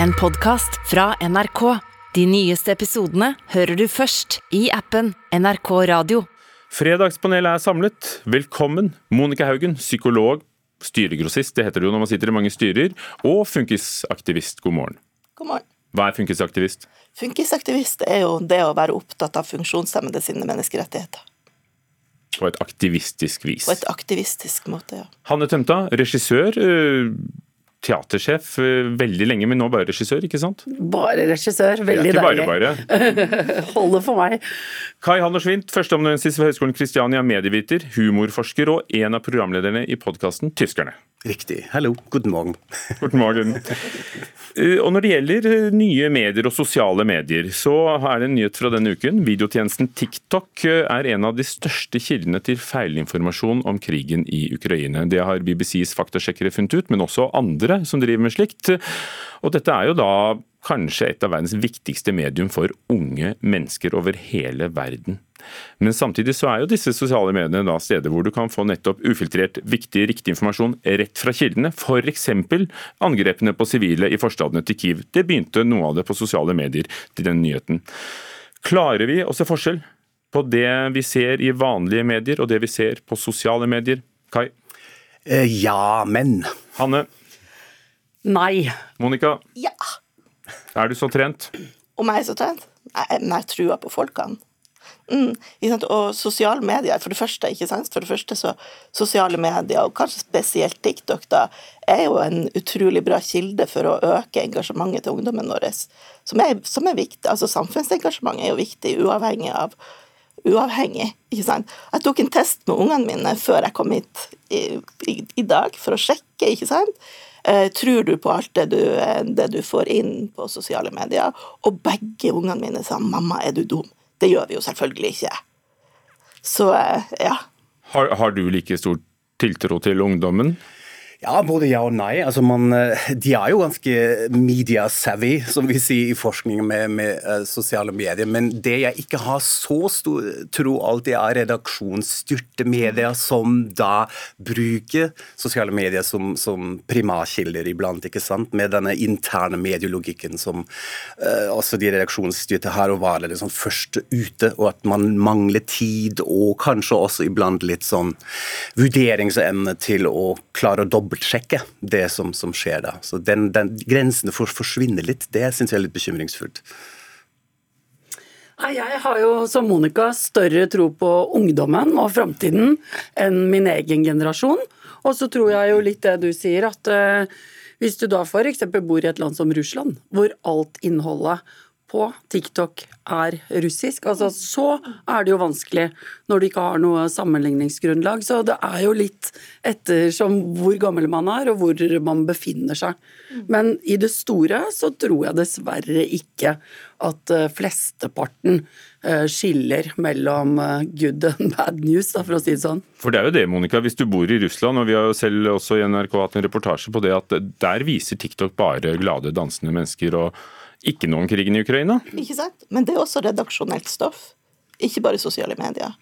En podkast fra NRK. De nyeste episodene hører du først i appen NRK Radio. Fredagspanelet er samlet. Velkommen, Monica Haugen, psykolog, styregrossist, det heter det jo når man sitter i mange styrer, og funkisaktivist. God morgen. God morgen. Hva er funkisaktivist? Funkisaktivist er jo det å være opptatt av funksjonshemmede sine menneskerettigheter. På et aktivistisk vis. På et aktivistisk måte, ja. Hanne Tømta, regissør. eh, Teatersjef eh, veldig lenge, men nå bare regissør, ikke sant? Bare regissør. Veldig ikke deilig. bare bare. Holder for meg. Kai Hanner Schwint, førsteamanuensis ved Høgskolen Kristiania, medieviter, humorforsker og en av programlederne i podkasten Tyskerne. Riktig. Hallo, god morgen. God Morgen. Eh, Og når det gjelder eh, nye medier og sosiale medier, så er det en nyhet fra denne uken. Videotjenesten TikTok eh, er en av de største kildene til feilinformasjon om krigen i Ukraina. Det har BBCs faktasjekkere funnet ut, men også andre som driver med slikt. Og dette er jo da kanskje et av verdens viktigste medium for unge mennesker over hele verden. Men samtidig så er jo disse sosiale mediene da steder hvor du kan få nettopp ufiltrert, viktig, riktig informasjon rett fra kildene. F.eks. angrepene på sivile i forstadene til Kiev. Det begynte noe av det på sosiale medier til den nyheten. Klarer vi å se forskjell på det vi ser i vanlige medier og det vi ser på sosiale medier? Kai? Eh, ja, men. Hanne? Nei. Monica? Ja! Er du så trent? Om jeg er så trent? Jeg, jeg tror på folkene. Mm. Og sosiale medier, for det første, ikke sant? For det første så sosiale medier, og kanskje spesielt TikTok, da, er jo en utrolig bra kilde for å øke engasjementet til ungdommen vår, som er, som er viktig. Altså samfunnsengasjement er jo viktig, uavhengig av uavhengig, ikke sant. Jeg tok en test med ungene mine før jeg kom hit i, i, i dag, for å sjekke, ikke sant. Eh, tror du på alt det du, eh, det du får inn på sosiale medier? Og begge ungene mine sa 'mamma, er du dum'? Det gjør vi jo selvfølgelig ikke. Så eh, ja. Har, har du like stor tiltro til ungdommen? Ja, både ja og nei. Altså man, eh, de er jo ganske media-savvy, som vi sier i forskningen med, med eh, sosiale medier. Men det jeg ikke har så stor tro alltid er redaksjonsstyrte medier som da bruker sosiale medier som, som primærkilder iblant, ikke sant? med denne interne medielogikken som uh, også de redaksjonsstyrte her og var liksom først ute, og at man mangler tid og kanskje også iblant litt sånn vurderingsevne til å klare å dobbeltsjekke det som, som skjer da. Så den, den grensene for, forsvinner litt. Det syns jeg er litt bekymringsfullt. Jeg har jo som Monica større tro på ungdommen og framtiden enn min egen generasjon. Og så tror jeg jo litt det du sier, at eh, hvis du da f.eks. bor i et land som Russland, hvor alt innholdet på TikTok er russisk, altså så er det jo vanskelig når du ikke har noe sammenligningsgrunnlag. Så det er jo litt ettersom hvor gammel man er og hvor man befinner seg. Men i det store så tror jeg dessverre ikke at eh, flesteparten eh, skiller mellom eh, good and bad news, da, for å si det sånn. For det er jo det, Monica. Hvis du bor i Russland, og vi har jo selv også i NRK hatt en reportasje på det, at der viser TikTok bare glade, dansende mennesker og ikke noe om krigen i Ukraina. Ikke sant? Men det er også redaksjonelt stoff, ikke bare sosiale medier.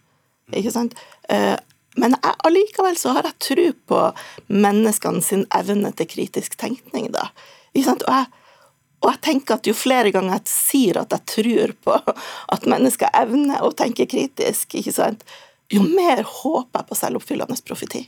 Ikke sant? Eh, Men allikevel så har jeg tro på menneskene sin evne til kritisk tenkning, da. Ikke sant? Og jeg, og jeg tenker at jo flere ganger jeg sier at jeg tror på at mennesker evner å tenke kritisk, ikke sant, jo mer håper jeg på selvoppfyllende profeti.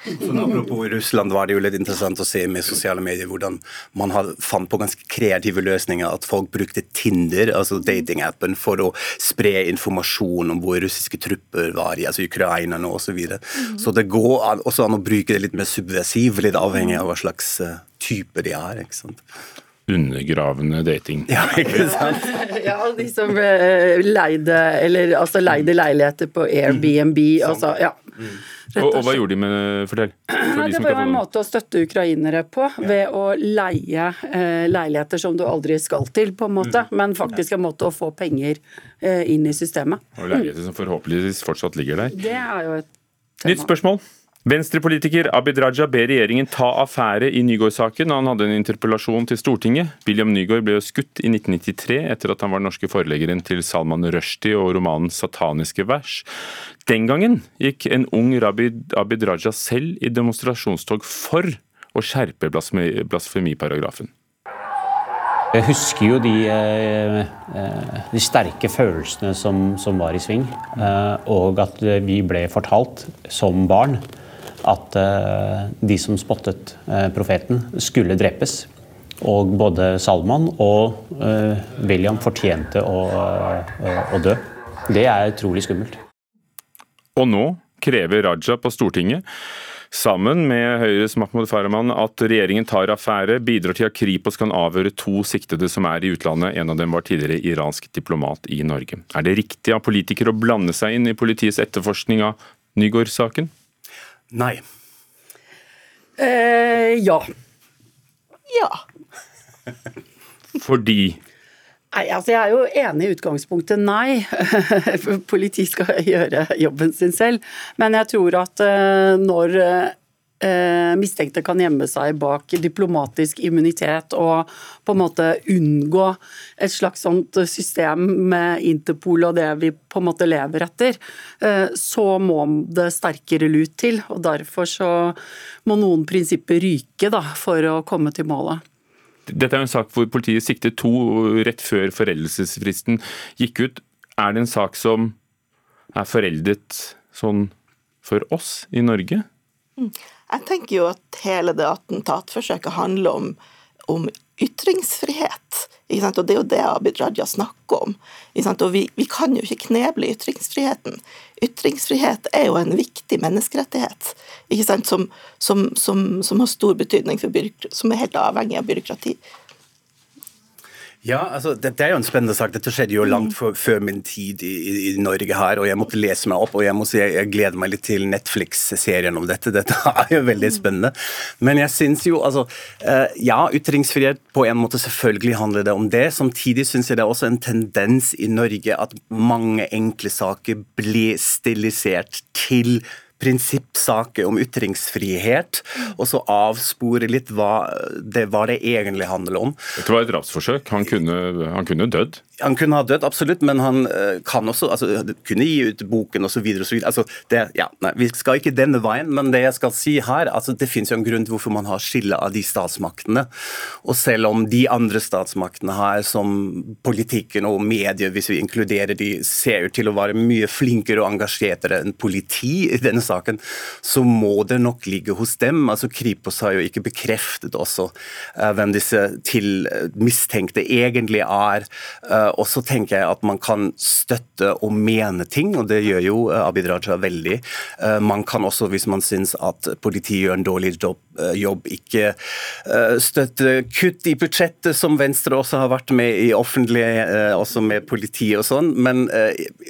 Sånn, apropos Russland var det jo litt interessant å se med sosiale medier hvordan man har fant på ganske kreative løsninger. At folk brukte Tinder, altså datingappen, for å spre informasjon om hvor russiske trupper var i altså Ukraina nå osv. Så, videre. så det går an, også an å bruke det litt mer subversiv, litt avhengig av hva slags uh, type de er. ikke sant? Undergravende dating. Ja, ikke sant? Ja, de som eh, leide, eller, altså, leide leiligheter på Airbnb. Altså, ja. Rett Og, og hva gjorde de med Fortell. For Nei, de det var jo en måte å støtte ukrainere på, ved å leie eh, leiligheter som du aldri skal til, på en måte, men faktisk en måte å få penger eh, inn i systemet. Og leiligheter som forhåpentligvis fortsatt ligger der. Det er jo et tema. Nytt spørsmål. Venstrepolitiker Abid Raja ber regjeringen ta affære i Nygaard-saken. Han hadde en interpellasjon til Stortinget. William Nygaard ble jo skutt i 1993 etter at han var norske forleggeren til Salman Rushdie og romanen 'Sataniske vers'. Den gangen gikk en ung Abid Raja selv i demonstrasjonstog for å skjerpe blasfemi- blasfemiparagrafen. Jeg husker jo de, eh, eh, de sterke følelsene som, som, var i sving. Eh, og at vi ble fortalt som barn at de som spottet profeten, skulle drepes. Og både Salman og William fortjente å, å dø. Det er utrolig skummelt. Og nå krever Raja på Stortinget sammen med Høyres Mahmoud Farahman at regjeringen tar affære, bidrar til at Kripos kan avhøre to siktede som er i utlandet. En av dem var tidligere iransk diplomat i Norge. Er det riktig av politikere å blande seg inn i politiets etterforskning av Nygaard-saken? Nei. Eh, ja. Ja. Fordi Nei, altså Jeg er jo enig i utgangspunktet nei. Politi skal gjøre jobben sin selv. Men jeg tror at eh, når eh, mistenkte kan gjemme seg bak diplomatisk immunitet og på en måte unngå et slags sånt system med Interpol og det vi på en måte lever etter, eh, så må det sterkere lut til. og Derfor så må noen prinsipper ryke da, for å komme til målet. Dette er en sak hvor politiet siktet to rett før foreldelsesfristen gikk ut. Er det en sak som er foreldet sånn for oss i Norge? Mm. Jeg tenker jo at hele det attentatforsøket handler om, om ytringsfrihet. Og det er jo det Abid Raja snakker om. Og vi, vi, kan jo ikke kneble ytringsfriheten. Ytringsfrihet er jo en viktig menneskerettighet som, som, som, som, har stor betydning for som er helt avhengig av byråkrati. Ja, altså, Dette er jo en spennende sak. Dette skjedde jo langt for, før min tid i, i, Norge her. og Jeg måtte lese meg opp, og jeg må si jeg, jeg gleder meg litt til Netflix-serien om dette. Dette er jo veldig spennende. Men jeg syns jo altså uh, Ja, ytringsfrihet på en måte selvfølgelig handler det om det. Samtidig syns jeg det er også en tendens i Norge at mange enkle saker blir stilisert til prinsippsaker om ytringsfrihet, og så avspore litt hva det, hva det egentlig handler om. Dette var et drapsforsøk. Han kunne, han kunne dødd? Han kunne ha dødd, absolutt, men han uh, kan også altså, kunne gi ut boken osv. Altså, ja, vi skal ikke denne veien, men det jeg skal si her, altså, det finnes jo en grunn til hvorfor man har skille av de statsmaktene. Og selv om de andre statsmaktene her, som politikken og medier, hvis vi inkluderer de, ser ut til å være mye flinkere og engasjertere enn politi i denne saken, så må det nok ligge hos dem. Altså Kripos har jo ikke bekreftet også uh, hvem disse til uh, mistenkte egentlig er. Uh, og så tenker jeg at man kan støtte og mene ting, og det gjør jo Abid Raja veldig. Man kan også, hvis man syns at politiet gjør en dårlig jobb, ikke støtte kutt i budsjettet, som Venstre også har vært med i offentlig, også med politiet og sånn, men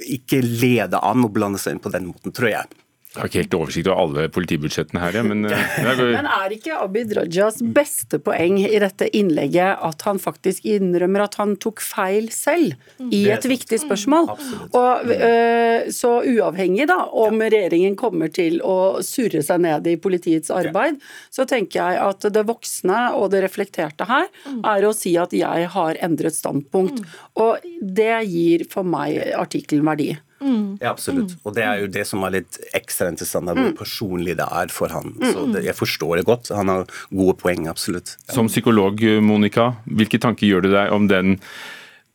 ikke lede an og blande seg inn på den måten, tror jeg. Jeg har ikke helt oversikt over alle politibudsjettene her, ja, men eh, Men er ikke Abid Rajas beste poeng i dette innlegget at han faktisk innrømmer at han tok feil selv i et viktig spørsmål? Og øh, Så uavhengig da om regjeringen kommer til å surre seg ned i politiets arbeid, så tenker jeg at det voksne og det reflekterte her er å si at jeg har endret standpunkt. Og det gir for meg artikkelen verdi. Mm. Ja, absolutt. Og det er jo det som er litt ekstra interessant, hvor mm. personlig det er for han. Så det, jeg forstår det godt. Han har gode poeng, absolutt. Ja. Som psykolog, Monica, hvilke tanker gjør du deg om den,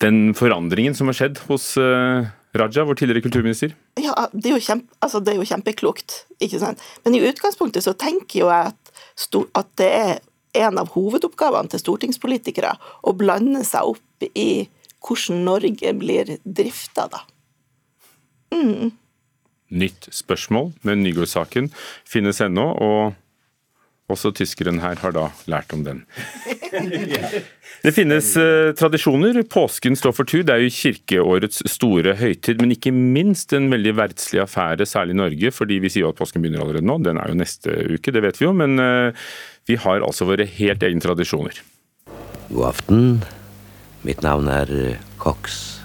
den forandringen som har skjedd hos uh, Raja, vår tidligere kulturminister? Ja, det er jo, kjempe, altså det er jo kjempeklokt, ikke sant. Men i utgangspunktet så tenker jo jeg at, at det er en av hovedoppgavene til stortingspolitikere å blande seg opp i hvordan Norge blir drifta, da. Mm. Nytt spørsmål med Nygaard-saken finnes ennå, og også tyskeren her har da lært om den. Det finnes eh, tradisjoner. Påsken står for tur. Det er jo kirkeårets store høytid, men ikke minst en veldig verdslig affære, særlig i Norge. Fordi vi sier at påsken begynner allerede nå. Den er jo neste uke, det vet vi jo. Men eh, vi har altså våre helt egne tradisjoner. God aften. Mitt navn er Cox.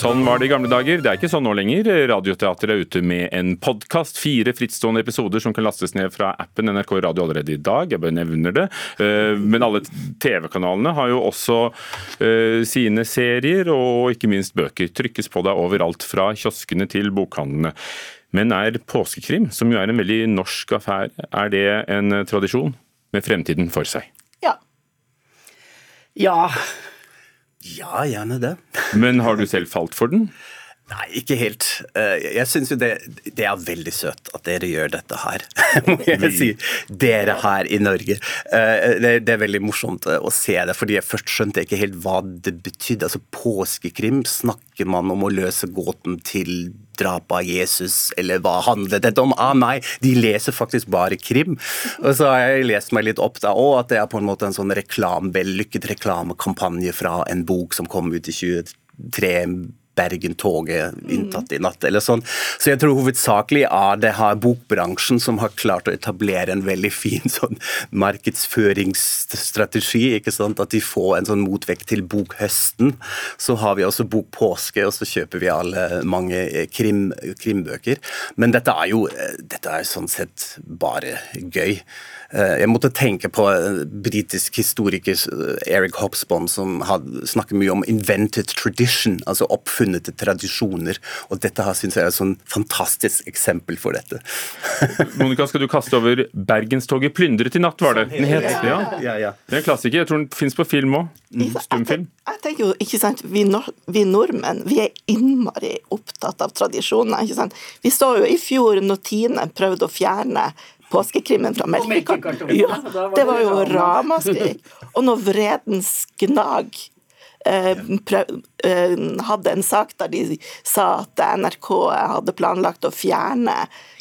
Sånn var det i gamle dager. Det er ikke sånn nå lenger. Radioteatret er ute med en podkast. Fire frittstående episoder som kan lastes ned fra appen NRK Radio allerede i dag. Jeg bare nevner det. Eh, men alle TV-kanalene har jo også eh, sine serier og ikke minst bøker. Trykkes på deg overalt, fra kioskene til bokhandlene. Men er påskekrim, som jo er en veldig norsk affære, er det en tradisjon? med fremtiden for seg. Ja. Ja. Ja, gjerne det. Men har du selv falt for den? Nei, ikke helt. Eh, Jeg syns jo det, det er veldig søtt at dere gjør dette her, må jeg si. Dere her i Norge. Eh, Det, det er veldig morsomt eh, å se det, fordi jeg først skjønte ikke helt hva det betydde. Altså Påskekrim, snakker man om å løse gåten til drapet av Jesus, eller hva handlet dette om? Ah, nei, de leser faktisk bare krim. Og så har jeg lest meg litt opp da òg, at det er på en måte en sånn reklam, vellykket reklamekampanje fra en bok som kom ut i 23 Bergen-toget inntatt i natt, eller sånn. Så jeg tror hovedsakelig er det her bokbransjen som har klart å etablere en veldig fin sånn markedsføringsstrategi, ikke sant, at de får en sånn motvekt til bokhøsten. Så har vi også bokpåske, og så kjøper vi alle mange krim, krimbøker. Men dette er jo dette er sånn sett bare gøy. Jeg måtte tenke på britisk historiker, Eric Hobsbawm, som snakker mye om 'invented tradition', altså oppfunnede tradisjoner. Og dette her syns jeg er et sånn fantastisk eksempel for dette. Monica, skal du kaste over 'Bergenstoget plyndret i natt', var det den het? Ja. Ja, ja. Det er en klassiker. Jeg tror den fins på film òg. Stumfilm. jeg tenker jo, ikke sant, vi, nor vi nordmenn vi er innmari opptatt av tradisjoner. ikke sant? Vi så jo i fjor når Tine prøvde å fjerne påskekrimmen fra melkekartongen. Ja, det var jo ramaskrik. Og når Vredens Gnag hadde en sak der de sa at NRK hadde planlagt å fjerne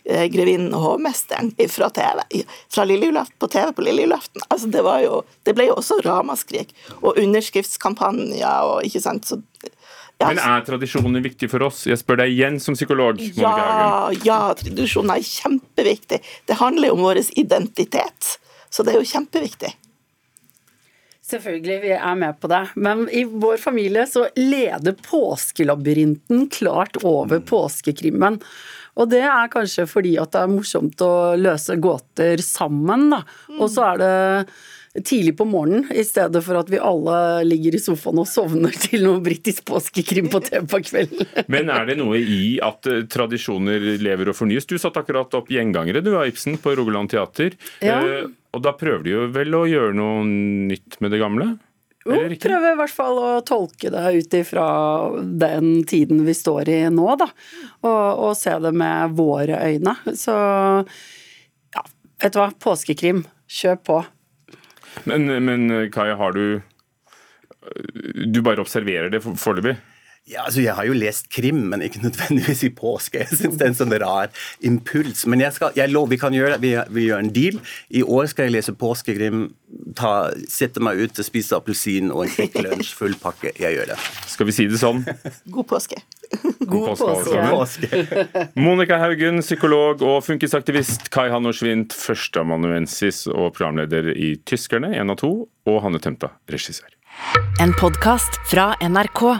eh, Grevinnen og hovmesteren fra TV, fra på TV på lille lillejulaften. Altså, det, var jo, det ble jo også ramaskrik. Og underskriftskampanjer og ikke sant. Så, ja, Men er tradisjoner viktig for oss? Jeg spør deg igjen som psykolog. Ja, ja, tradisjoner er kjempeviktig. Det handler jo om vår identitet. Så det er jo kjempeviktig. Selvfølgelig, vi er med på det. Men i vår familie så leder påskelabyrinten klart over påskekrimmen. Og det er kanskje fordi at det er morsomt å løse gåter sammen, da. Og så er det tidlig på morgenen, i stedet for at vi alle ligger i sofaen og sovner til noe britisk påskekrim på TV på kvelden. Men er det noe i at eh, tradisjoner lever og fornyes? Du satt akkurat opp Gjengangere, du av Ibsen, på Rogaland teater. Ja. Og da prøver de jo vel å gjøre noe nytt med det gamle? Jo, prøver i hvert fall å tolke det ut ifra den tiden vi står i nå, da. Og, og se det med våre øyne. Så ja, vet du hva. Påskekrim, kjør på. Men, men Kai, har du Du bare observerer det for- foreløpig? Ja, altså Jeg har jo lest krim, men ikke nødvendigvis i påske. Jeg synes det er en sånn rar impuls. Men jeg, skal, jeg lover, vi kan gjøre det. Vi, vi gjør en deal. I år skal jeg lese påskekrim. Ta, sette meg ut, spise appelsin og en Kvikk Lunsj, full pakke. Jeg gjør det. Skal vi si det sånn? God påske. God påske, påske. Monica Haugen, psykolog og funkisaktivist. Kai Hannorsvint, førsteamanuensis og programleder i Tyskerne, én av to. Og Hanne Tømta, regissør. En podkast fra NRK.